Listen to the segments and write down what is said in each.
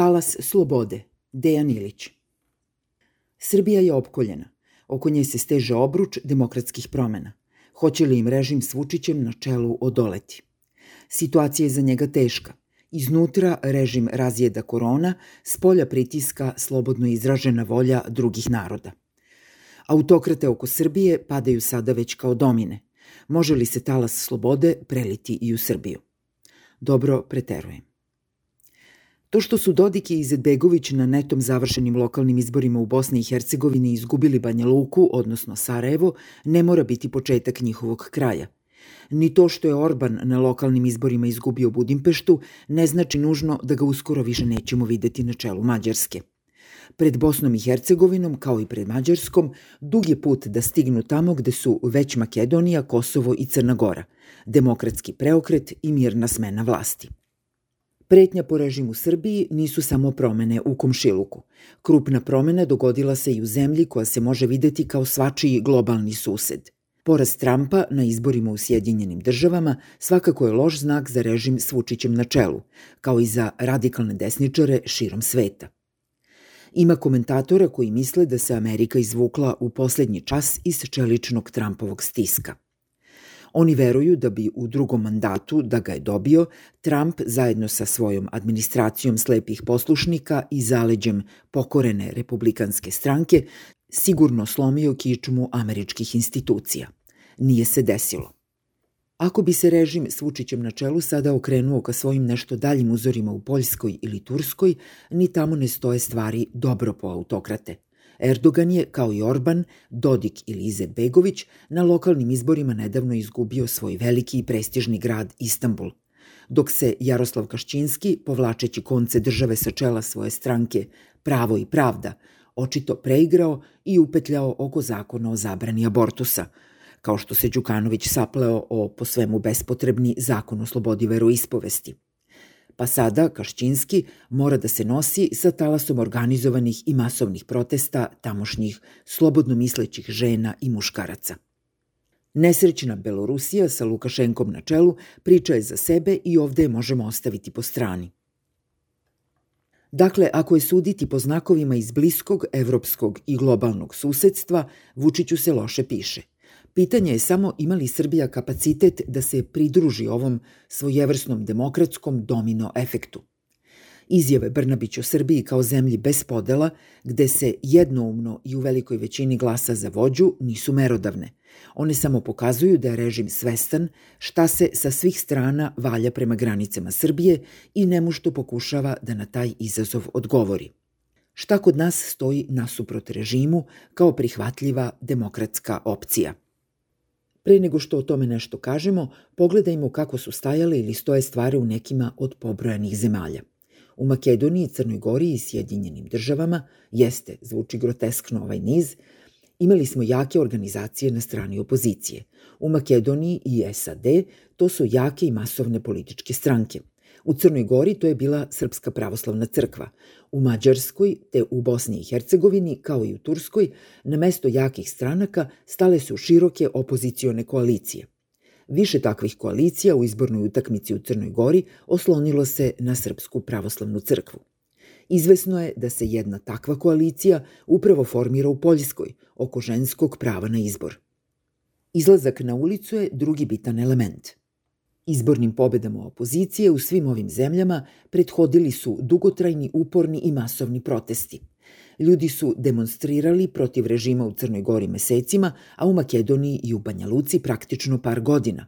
Talas slobode, Dejan Ilić. Srbija je opkoljena. Oko nje se steže obruč demokratskih promena. Hoće li im režim s Vučićem na čelu odoleti? Situacija je za njega teška. Iznutra režim razjeda korona, s polja pritiska slobodno izražena volja drugih naroda. Autokrate oko Srbije padaju sada već kao domine. Može li se talas slobode preliti i u Srbiju? Dobro preterujem. To što su Dodik i Izetbegović na netom završenim lokalnim izborima u Bosni i Hercegovini izgubili Banja Luku, odnosno Sarajevo, ne mora biti početak njihovog kraja. Ni to što je Orban na lokalnim izborima izgubio Budimpeštu ne znači nužno da ga uskoro više nećemo videti na čelu Mađarske. Pred Bosnom i Hercegovinom, kao i pred Mađarskom, dug je put da stignu tamo gde su već Makedonija, Kosovo i Crna Gora, demokratski preokret i mirna smena vlasti. Pretnja po režimu Srbiji nisu samo promene u komšiluku. Krupna promena dogodila se i u zemlji koja se može videti kao svačiji globalni sused. Porast Trumpa na izborima u Sjedinjenim državama svakako je loš znak za režim s Vučićem na čelu, kao i za radikalne desničare širom sveta. Ima komentatora koji misle da se Amerika izvukla u poslednji čas iz čeličnog Trumpovog stiska. Oni veruju da bi u drugom mandatu, da ga je dobio, Trump zajedno sa svojom administracijom slepih poslušnika i zaleđem pokorene republikanske stranke sigurno slomio kičmu američkih institucija. Nije se desilo. Ako bi se režim s Vučićem na čelu sada okrenuo ka svojim nešto daljim uzorima u Poljskoj ili Turskoj, ni tamo ne stoje stvari dobro po autokrate – Erdogan je, kao i Orban, Dodik ili Izet Begović, na lokalnim izborima nedavno izgubio svoj veliki i prestižni grad Istanbul, dok se Jaroslav Kašćinski, povlačeći konce države sa čela svoje stranke Pravo i pravda, očito preigrao i upetljao oko zakona o zabrani abortusa, kao što se Đukanović sapleo o po svemu bespotrebni zakon o slobodi veroispovesti – pa sada Kašćinski mora da se nosi sa talasom organizovanih i masovnih protesta tamošnjih slobodno mislećih žena i muškaraca. Nesrećna Belorusija sa Lukašenkom na čelu priča je za sebe i ovde je možemo ostaviti po strani. Dakle, ako je suditi po znakovima iz bliskog, evropskog i globalnog susedstva, Vučiću se loše piše. Pitanje je samo ima li Srbija kapacitet da se pridruži ovom svojevrsnom demokratskom domino efektu. Izjave Brnabić o Srbiji kao zemlji bez podela, gde se jednoumno i u velikoj većini glasa za vođu, nisu merodavne. One samo pokazuju da je režim svestan šta se sa svih strana valja prema granicama Srbije i nemušto pokušava da na taj izazov odgovori. Šta kod nas stoji nasuprot režimu kao prihvatljiva demokratska opcija – Pre nego što o tome nešto kažemo, pogledajmo kako su stajale ili stoje stvari u nekima od pobrojanih zemalja. U Makedoniji, Crnoj Gori i Sjedinjenim državama, jeste, zvuči groteskno ovaj niz, imali smo jake organizacije na strani opozicije. U Makedoniji i SAD to su jake i masovne političke stranke. U Crnoj Gori to je bila Srpska pravoslavna crkva. U Mađarskoj te u Bosni i Hercegovini, kao i u Turskoj, na mesto jakih stranaka stale su široke opozicione koalicije. Više takvih koalicija u izbornoj utakmici u Crnoj Gori oslonilo se na Srpsku pravoslavnu crkvu. Izvesno je da se jedna takva koalicija upravo formira u Poljskoj oko ženskog prava na izbor. Izlazak na ulicu je drugi bitan element – Izbornim pobedama opozicije u svim ovim zemljama prethodili su dugotrajni, uporni i masovni protesti. Ljudi su demonstrirali protiv režima u Crnoj Gori mesecima, a u Makedoniji i u Banja Luci praktično par godina.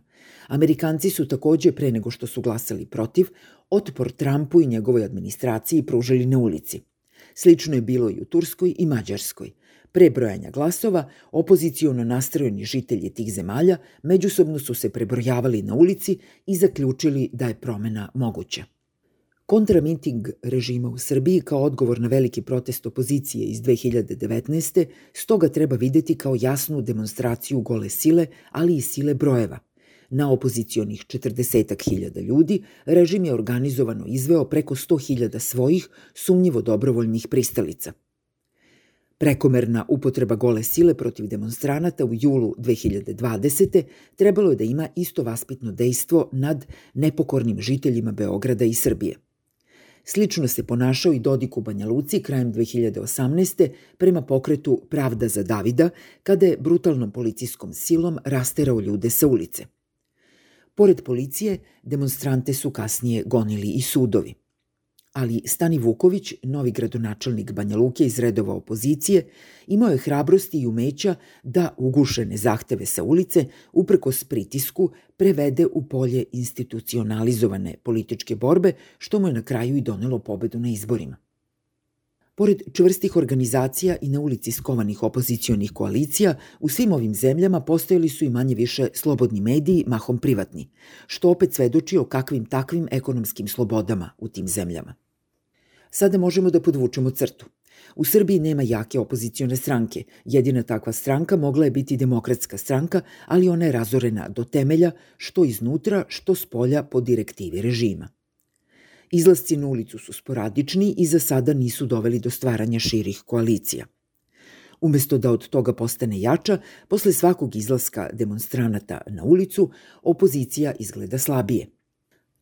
Amerikanci su takođe pre nego što su glasali protiv, otpor Trumpu i njegovoj administraciji pružili na ulici. Slično je bilo i u Turskoj i Mađarskoj – Pre brojanja glasova, opozicijono nastrojeni žitelji tih zemalja međusobno su se prebrojavali na ulici i zaključili da je promena moguća. Kontramiting režima u Srbiji kao odgovor na veliki protest opozicije iz 2019. stoga treba videti kao jasnu demonstraciju gole sile, ali i sile brojeva. Na opozicionih 40.000 ljudi režim je organizovano izveo preko 100.000 svojih sumnjivo dobrovoljnih pristalica – Prekomerna upotreba gole sile protiv demonstranata u julu 2020. trebalo je da ima isto vaspitno dejstvo nad nepokornim žiteljima Beograda i Srbije. Slično se ponašao i Dodik u Banja Luci krajem 2018. prema pokretu Pravda za Davida, kada je brutalnom policijskom silom rasterao ljude sa ulice. Pored policije, demonstrante su kasnije gonili i sudovi ali Stani Vuković, novi gradonačelnik Banja Luke iz redova opozicije, imao je hrabrosti i umeća da ugušene zahteve sa ulice, uprkos pritisku, prevede u polje institucionalizovane političke borbe, što mu je na kraju i donelo pobedu na izborima. Pored čvrstih organizacija i na ulici skovanih opozicionih koalicija, u svim ovim zemljama postojali su i manje više slobodni mediji, mahom privatni, što opet svedoči o kakvim takvim ekonomskim slobodama u tim zemljama. Sada možemo da podvučemo crtu. U Srbiji nema jake opozicione stranke. Jedina takva stranka mogla je biti demokratska stranka, ali ona je razorena do temelja, što iznutra, što s polja po direktivi režima. Izlasci na ulicu su sporadični i za sada nisu doveli do stvaranja širih koalicija. Umesto da od toga postane jača, posle svakog izlaska demonstranata na ulicu, opozicija izgleda slabije.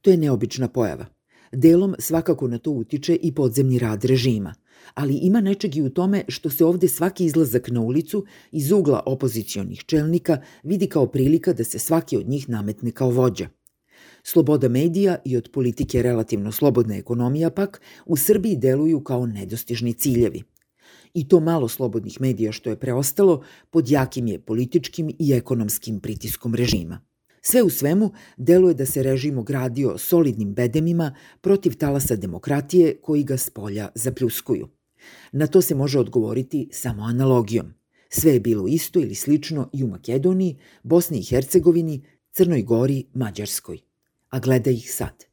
To je neobična pojava – Delom svakako na to utiče i podzemni rad režima, ali ima nečeg i u tome što se ovde svaki izlazak na ulicu iz ugla opozicionih čelnika vidi kao prilika da se svaki od njih nametne kao vođa. Sloboda medija i od politike relativno slobodna ekonomija pak u Srbiji deluju kao nedostižni ciljevi. I to malo slobodnih medija što je preostalo pod jakim je političkim i ekonomskim pritiskom režima. Sve u svemu, deluje da se režim ogradio solidnim bedemima protiv talasa demokratije koji ga s polja zapljuskuju. Na to se može odgovoriti samo analogijom. Sve je bilo isto ili slično i u Makedoniji, Bosni i Hercegovini, Crnoj Gori, Mađarskoj. A gleda ih sad.